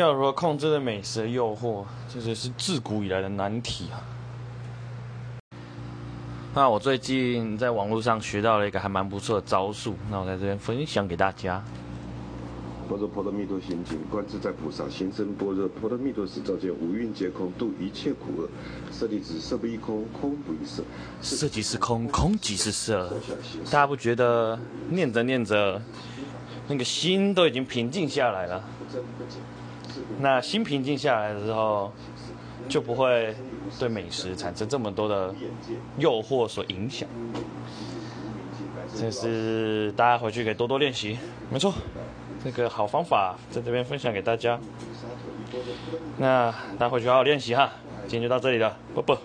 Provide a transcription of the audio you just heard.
要如何控制的美食的诱惑，这就是自古以来的难题啊。那我最近在网络上学到了一个还蛮不错的招数，那我在这边分享给大家。般若波罗蜜多心经，观自在菩萨行深般若波罗蜜多时，照见五蕴皆空，度一切苦厄。舍利子，色不异空，空不异色，色即是空，空即是色。大家不觉得念着念着，那个心都已经平静下来了？那心平静下来的时候就不会对美食产生这么多的诱惑所影响。这是大家回去可以多多练习没错。这个好方法在这边分享给大家。那大家回去好好练习哈今天就到这里了不不